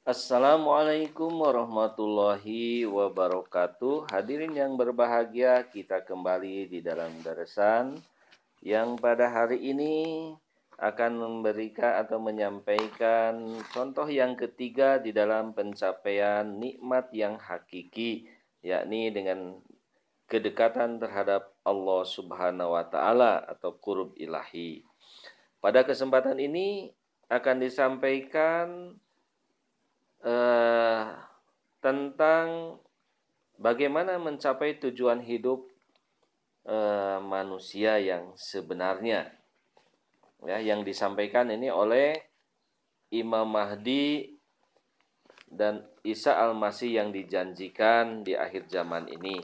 Assalamualaikum warahmatullahi wabarakatuh. Hadirin yang berbahagia, kita kembali di dalam darasan yang pada hari ini akan memberikan atau menyampaikan contoh yang ketiga di dalam pencapaian nikmat yang hakiki, yakni dengan kedekatan terhadap Allah Subhanahu wa taala atau qurb ilahi. Pada kesempatan ini akan disampaikan uh, tentang bagaimana mencapai tujuan hidup uh, manusia yang sebenarnya. Ya, yang disampaikan ini oleh Imam Mahdi dan Isa Al-Masih yang dijanjikan di akhir zaman ini.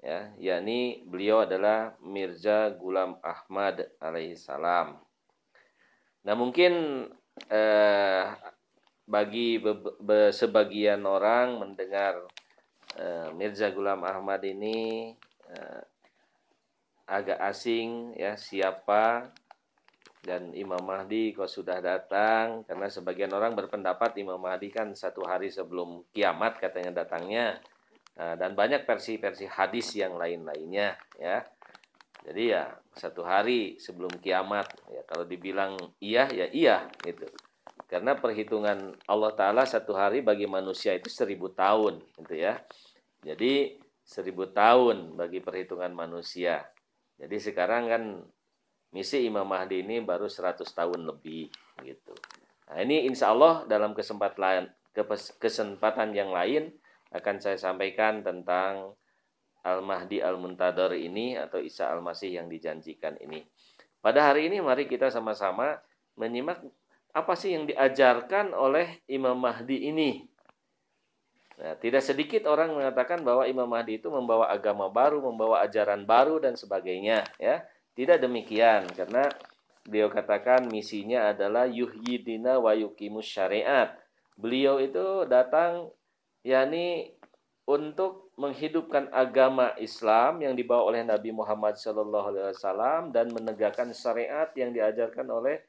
Ya, yakni beliau adalah Mirza Gulam Ahmad alaihissalam. Nah, mungkin eh, bagi be, be, sebagian orang mendengar uh, Mirza Gulam Ahmad ini uh, agak asing ya siapa? Dan Imam Mahdi kok sudah datang? Karena sebagian orang berpendapat Imam Mahdi kan satu hari sebelum kiamat katanya datangnya. Uh, dan banyak versi-versi hadis yang lain-lainnya ya. Jadi ya satu hari sebelum kiamat ya kalau dibilang iya ya iya gitu karena perhitungan Allah Ta'ala satu hari bagi manusia itu seribu tahun. Gitu ya. Jadi seribu tahun bagi perhitungan manusia. Jadi sekarang kan misi Imam Mahdi ini baru 100 tahun lebih. gitu. Nah ini insya Allah dalam kesempatan, kesempatan yang lain akan saya sampaikan tentang Al-Mahdi Al-Muntadar ini atau Isa Al-Masih yang dijanjikan ini. Pada hari ini mari kita sama-sama menyimak apa sih yang diajarkan oleh Imam Mahdi ini? Nah, tidak sedikit orang mengatakan bahwa Imam Mahdi itu membawa agama baru, membawa ajaran baru dan sebagainya, ya. Tidak demikian karena beliau katakan misinya adalah yuhyidina wa yuqimus syariat. Beliau itu datang yakni untuk menghidupkan agama Islam yang dibawa oleh Nabi Muhammad SAW dan menegakkan syariat yang diajarkan oleh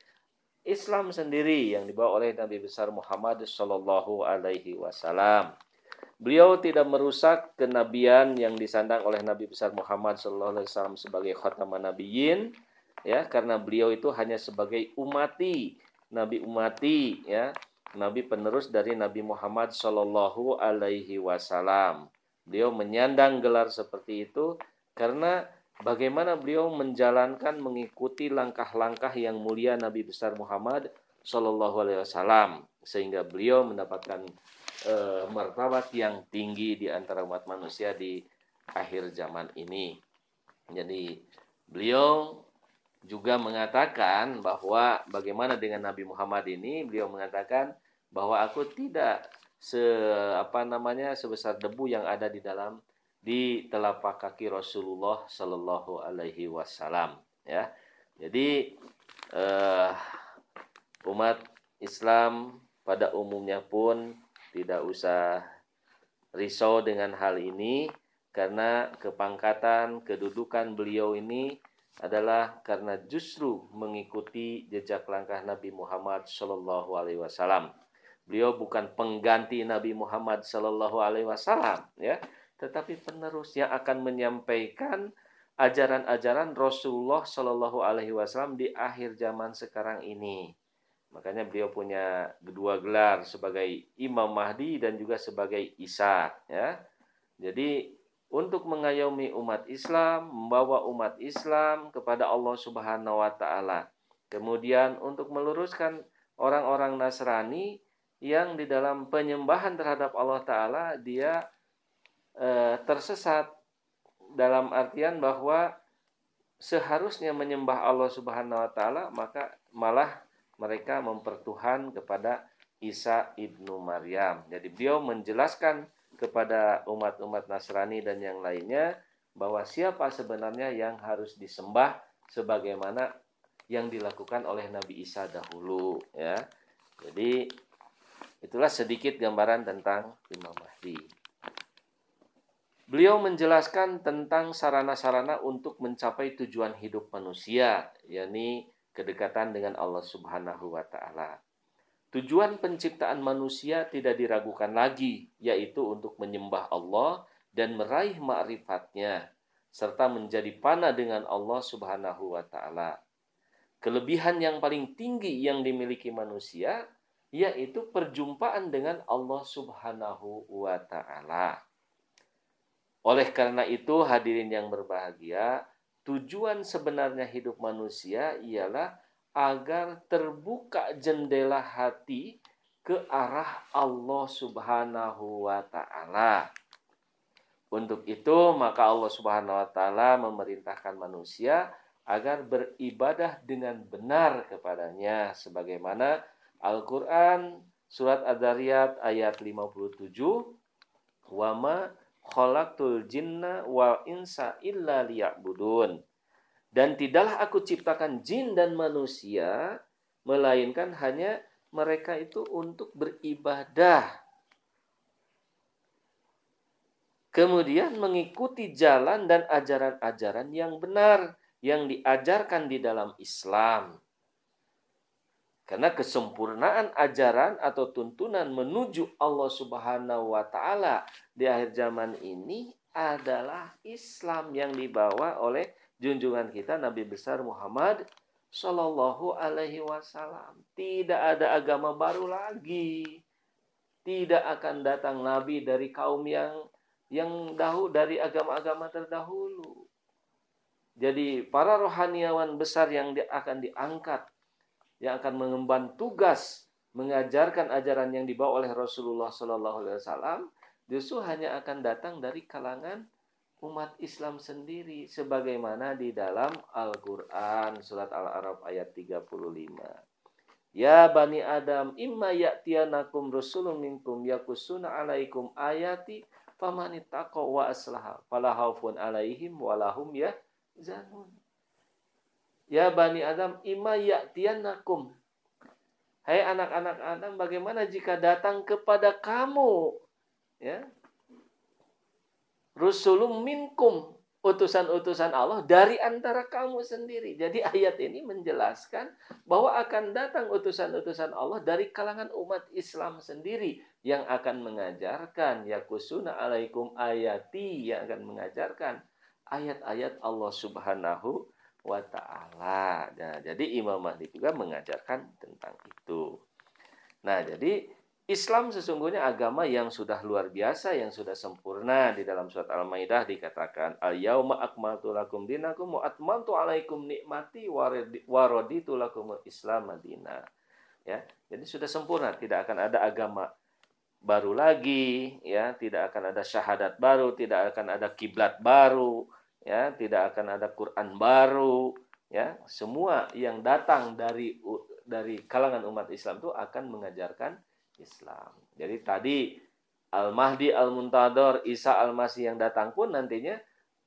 Islam sendiri yang dibawa oleh Nabi besar Muhammad Shallallahu Alaihi Wasallam. Beliau tidak merusak kenabian yang disandang oleh Nabi besar Muhammad Shallallahu Alaihi Wasallam sebagai khataman nabiyin, ya karena beliau itu hanya sebagai umati, nabi umati, ya nabi penerus dari Nabi Muhammad Shallallahu Alaihi Wasallam. Beliau menyandang gelar seperti itu karena bagaimana beliau menjalankan mengikuti langkah-langkah yang mulia Nabi besar Muhammad Shallallahu Alaihi Wasallam sehingga beliau mendapatkan e, martabat yang tinggi di antara umat manusia di akhir zaman ini. Jadi beliau juga mengatakan bahwa bagaimana dengan Nabi Muhammad ini beliau mengatakan bahwa aku tidak se apa namanya sebesar debu yang ada di dalam di telapak kaki Rasulullah Shallallahu Alaihi Wasallam ya jadi uh, umat Islam pada umumnya pun tidak usah risau dengan hal ini karena kepangkatan kedudukan beliau ini adalah karena justru mengikuti jejak langkah Nabi Muhammad Shallallahu Alaihi Wasallam. Beliau bukan pengganti Nabi Muhammad Shallallahu Alaihi Wasallam, ya tetapi penerus yang akan menyampaikan ajaran-ajaran Rasulullah Shallallahu Alaihi Wasallam di akhir zaman sekarang ini. Makanya beliau punya kedua gelar sebagai Imam Mahdi dan juga sebagai Isa. Ya, jadi untuk mengayomi umat Islam, membawa umat Islam kepada Allah Subhanahu Wa Taala. Kemudian untuk meluruskan orang-orang Nasrani yang di dalam penyembahan terhadap Allah Taala dia e, tersesat dalam artian bahwa seharusnya menyembah Allah Subhanahu wa taala maka malah mereka mempertuhan kepada Isa ibnu Maryam. Jadi beliau menjelaskan kepada umat-umat Nasrani dan yang lainnya bahwa siapa sebenarnya yang harus disembah sebagaimana yang dilakukan oleh Nabi Isa dahulu ya. Jadi itulah sedikit gambaran tentang Imam Mahdi. Beliau menjelaskan tentang sarana-sarana untuk mencapai tujuan hidup manusia, yakni kedekatan dengan Allah Subhanahu wa taala. Tujuan penciptaan manusia tidak diragukan lagi, yaitu untuk menyembah Allah dan meraih ma'rifatnya, serta menjadi panah dengan Allah subhanahu wa ta'ala. Kelebihan yang paling tinggi yang dimiliki manusia, yaitu perjumpaan dengan Allah subhanahu wa ta'ala. Oleh karena itu, hadirin yang berbahagia, tujuan sebenarnya hidup manusia ialah agar terbuka jendela hati ke arah Allah Subhanahu wa taala. Untuk itu, maka Allah Subhanahu wa taala memerintahkan manusia agar beribadah dengan benar kepadanya sebagaimana Al-Qur'an surat Ad-Dariyat ayat 57 wama khalaqtul jinna wal insa illa liya'budun dan tidaklah aku ciptakan jin dan manusia, melainkan hanya mereka itu untuk beribadah. Kemudian mengikuti jalan dan ajaran-ajaran yang benar yang diajarkan di dalam Islam. Karena kesempurnaan ajaran atau tuntunan menuju Allah Subhanahu wa taala di akhir zaman ini adalah Islam yang dibawa oleh junjungan kita Nabi besar Muhammad Shallallahu Alaihi Wasallam. Tidak ada agama baru lagi. Tidak akan datang Nabi dari kaum yang yang dahulu dari agama-agama terdahulu. Jadi para rohaniawan besar yang akan diangkat, yang akan mengemban tugas mengajarkan ajaran yang dibawa oleh Rasulullah Shallallahu Alaihi Wasallam, justru hanya akan datang dari kalangan umat Islam sendiri sebagaimana di dalam Al-Qur'an surat Al-Araf ayat 35. Ya bani Adam imma ya'tiyanakum rasulun minkum yakusuna alaikum ayati famanittaqa wa aslaha fala khaufun alaihim walahum ya zanun. Ya bani Adam imma ya'tiyanakum. Hai anak-anak Adam bagaimana jika datang kepada kamu? Ya. Rusulum minkum utusan-utusan Allah dari antara kamu sendiri. Jadi ayat ini menjelaskan bahwa akan datang utusan-utusan Allah dari kalangan umat Islam sendiri yang akan mengajarkan. Yakusuna alaikum ayati yang akan mengajarkan ayat-ayat Allah Subhanahu wa taala. Nah, jadi Imam Mahdi juga mengajarkan tentang itu. Nah, jadi Islam sesungguhnya agama yang sudah luar biasa, yang sudah sempurna. Di dalam surat Al-Maidah dikatakan, Al-yauma akmaltu lakum dinakum wa atmantu alaikum nikmati wa raditu lakum Islam Madinah. Ya, jadi sudah sempurna, tidak akan ada agama baru lagi, ya, tidak akan ada syahadat baru, tidak akan ada kiblat baru, ya, tidak akan ada Quran baru, ya. Semua yang datang dari dari kalangan umat Islam itu akan mengajarkan Islam. Jadi tadi Al-Mahdi Al-Muntador, Isa Al-Masih yang datang pun nantinya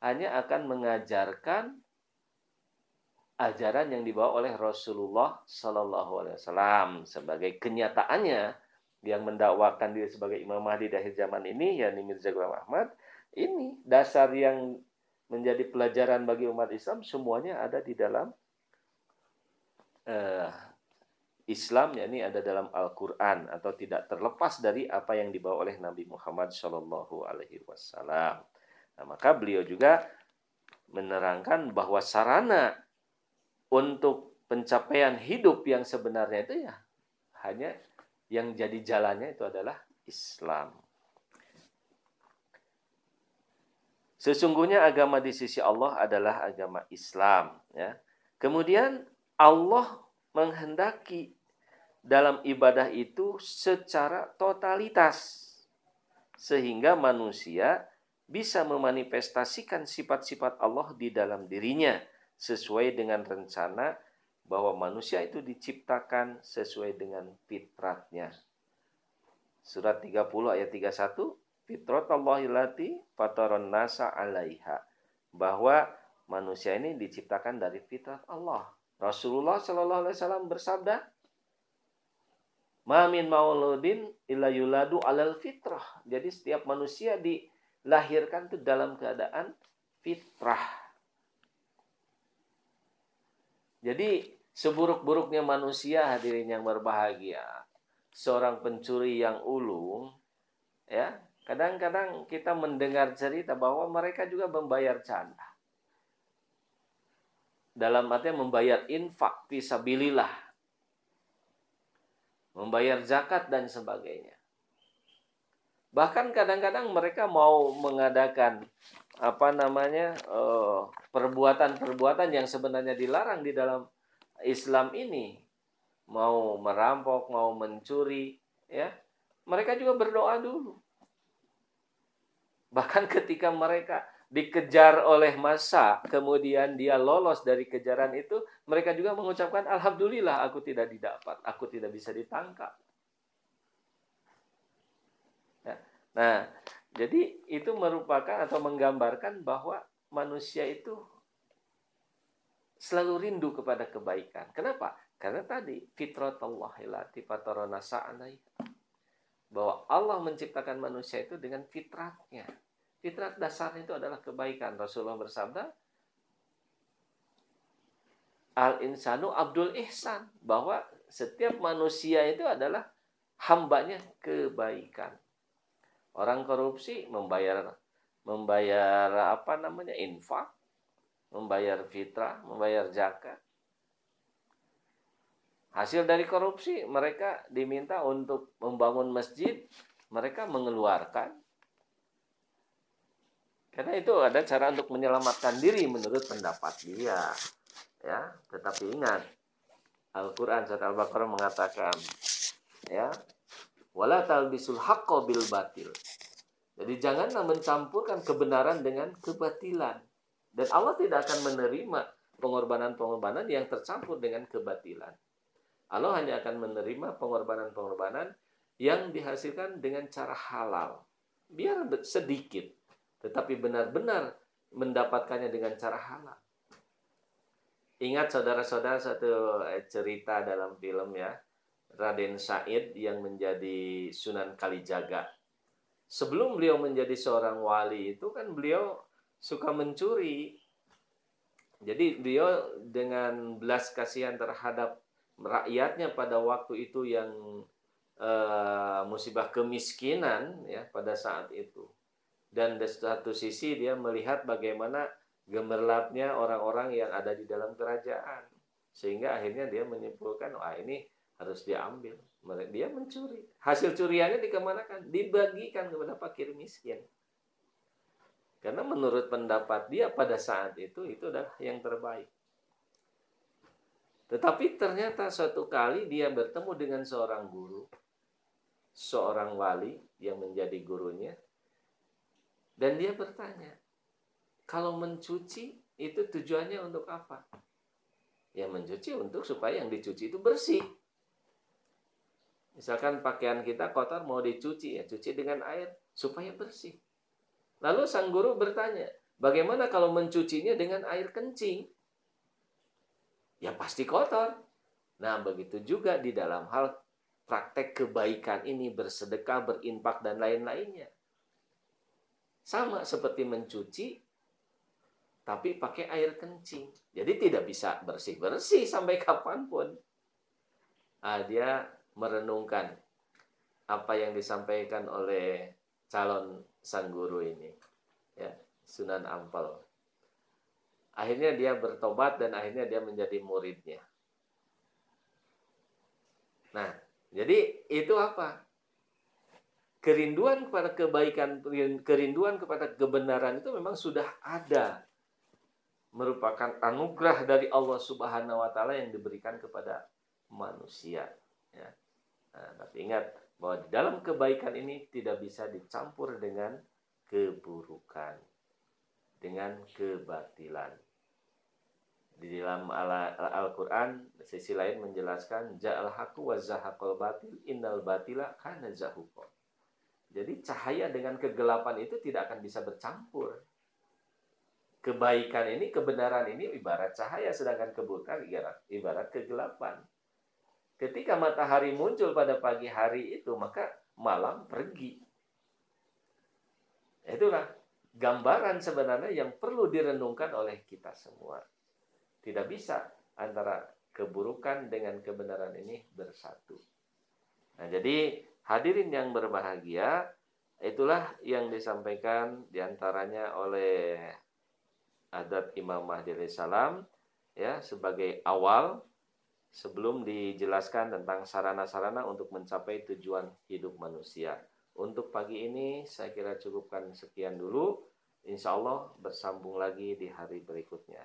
hanya akan mengajarkan ajaran yang dibawa oleh Rasulullah Sallallahu Alaihi Wasallam sebagai kenyataannya yang mendakwakan diri sebagai Imam Mahdi di akhir zaman ini yakni Mirza Ghulam Ahmad ini dasar yang menjadi pelajaran bagi umat Islam semuanya ada di dalam uh, Islam ya ini ada dalam Al-Quran atau tidak terlepas dari apa yang dibawa oleh Nabi Muhammad Shallallahu Alaihi Wasallam. Nah, maka beliau juga menerangkan bahwa sarana untuk pencapaian hidup yang sebenarnya itu ya hanya yang jadi jalannya itu adalah Islam. Sesungguhnya agama di sisi Allah adalah agama Islam ya. Kemudian Allah menghendaki dalam ibadah itu secara totalitas sehingga manusia bisa memanifestasikan sifat-sifat Allah di dalam dirinya sesuai dengan rencana bahwa manusia itu diciptakan sesuai dengan fitratnya. Surat 30 ayat 31, fitrat Allahilati fataron nasa alaiha. Bahwa manusia ini diciptakan dari fitrat Allah. Rasulullah Shallallahu Alaihi Wasallam bersabda, Mamin mauludin illa yuladu alal fitrah. Jadi setiap manusia dilahirkan itu dalam keadaan fitrah. Jadi seburuk-buruknya manusia hadirin yang berbahagia. seorang pencuri yang ulung, ya, kadang-kadang kita mendengar cerita bahwa mereka juga membayar canda. Dalam artinya membayar infak fisabilillah. Membayar zakat dan sebagainya. Bahkan kadang-kadang mereka mau mengadakan apa namanya eh, perbuatan-perbuatan yang sebenarnya dilarang di dalam Islam ini mau merampok, mau mencuri, ya, mereka juga berdoa dulu. Bahkan ketika mereka dikejar oleh masa, kemudian dia lolos dari kejaran itu, mereka juga mengucapkan alhamdulillah aku tidak didapat, aku tidak bisa ditangkap. Ya. Nah, jadi itu merupakan atau menggambarkan bahwa manusia itu selalu rindu kepada kebaikan. Kenapa? Karena tadi fitrat Allah ilati bahwa Allah menciptakan manusia itu dengan fitratnya. Fitrat dasarnya itu adalah kebaikan. Rasulullah bersabda, Al insanu abdul ihsan bahwa setiap manusia itu adalah hambanya kebaikan. Orang korupsi membayar membayar apa namanya infak, membayar fitrah, membayar zakat. Hasil dari korupsi mereka diminta untuk membangun masjid, mereka mengeluarkan. Karena itu ada cara untuk menyelamatkan diri menurut pendapat dia. Ya, tetapi ingat Al-Qur'an surat Al-Baqarah mengatakan ya, wala talbisul haqqo bil batil. Jadi janganlah mencampurkan kebenaran dengan kebatilan. Dan Allah tidak akan menerima pengorbanan-pengorbanan yang tercampur dengan kebatilan. Allah hanya akan menerima pengorbanan-pengorbanan yang dihasilkan dengan cara halal. Biar sedikit, tetapi benar-benar mendapatkannya dengan cara halal. Ingat saudara-saudara satu eh, cerita dalam film ya, Raden Said yang menjadi Sunan Kalijaga. Sebelum beliau menjadi seorang wali itu kan beliau suka mencuri. Jadi beliau dengan belas kasihan terhadap rakyatnya pada waktu itu yang uh, musibah kemiskinan ya pada saat itu. Dan di satu sisi dia melihat bagaimana gemerlapnya orang-orang yang ada di dalam kerajaan. Sehingga akhirnya dia menyimpulkan wah ini harus diambil. Dia mencuri. Hasil curiannya dikemanakan? Dibagikan kepada fakir miskin. Karena menurut pendapat dia pada saat itu itu adalah yang terbaik tetapi ternyata suatu kali dia bertemu dengan seorang guru, seorang wali yang menjadi gurunya, dan dia bertanya, kalau mencuci itu tujuannya untuk apa? Ya mencuci untuk supaya yang dicuci itu bersih. Misalkan pakaian kita kotor mau dicuci ya, cuci dengan air supaya bersih. Lalu sang guru bertanya, bagaimana kalau mencucinya dengan air kencing? Ya pasti kotor. Nah, begitu juga di dalam hal praktek kebaikan ini bersedekah, berinfak dan lain-lainnya. Sama seperti mencuci tapi pakai air kencing. Jadi tidak bisa bersih-bersih sampai kapan pun. Nah, dia merenungkan apa yang disampaikan oleh calon sang guru ini. Ya, Sunan Ampel Akhirnya dia bertobat dan akhirnya dia menjadi muridnya. Nah, jadi itu apa? Kerinduan kepada kebaikan, kerinduan kepada kebenaran itu memang sudah ada. Merupakan anugerah dari Allah Subhanahu wa taala yang diberikan kepada manusia, ya. Nah, tapi ingat bahwa di dalam kebaikan ini tidak bisa dicampur dengan keburukan, dengan kebatilan di dalam Al-Quran sisi lain menjelaskan ja'al haku wa zahaqal batil innal batila kana zahuqa. Jadi cahaya dengan kegelapan itu tidak akan bisa bercampur. Kebaikan ini, kebenaran ini ibarat cahaya sedangkan keburukan ibarat, ibarat kegelapan. Ketika matahari muncul pada pagi hari itu, maka malam pergi. Itulah gambaran sebenarnya yang perlu direnungkan oleh kita semua. Tidak bisa antara keburukan dengan kebenaran ini bersatu. Nah, jadi hadirin yang berbahagia, itulah yang disampaikan di antaranya oleh adat Imam Mahdi salam ya sebagai awal sebelum dijelaskan tentang sarana-sarana untuk mencapai tujuan hidup manusia. Untuk pagi ini saya kira cukupkan sekian dulu. Insya Allah bersambung lagi di hari berikutnya.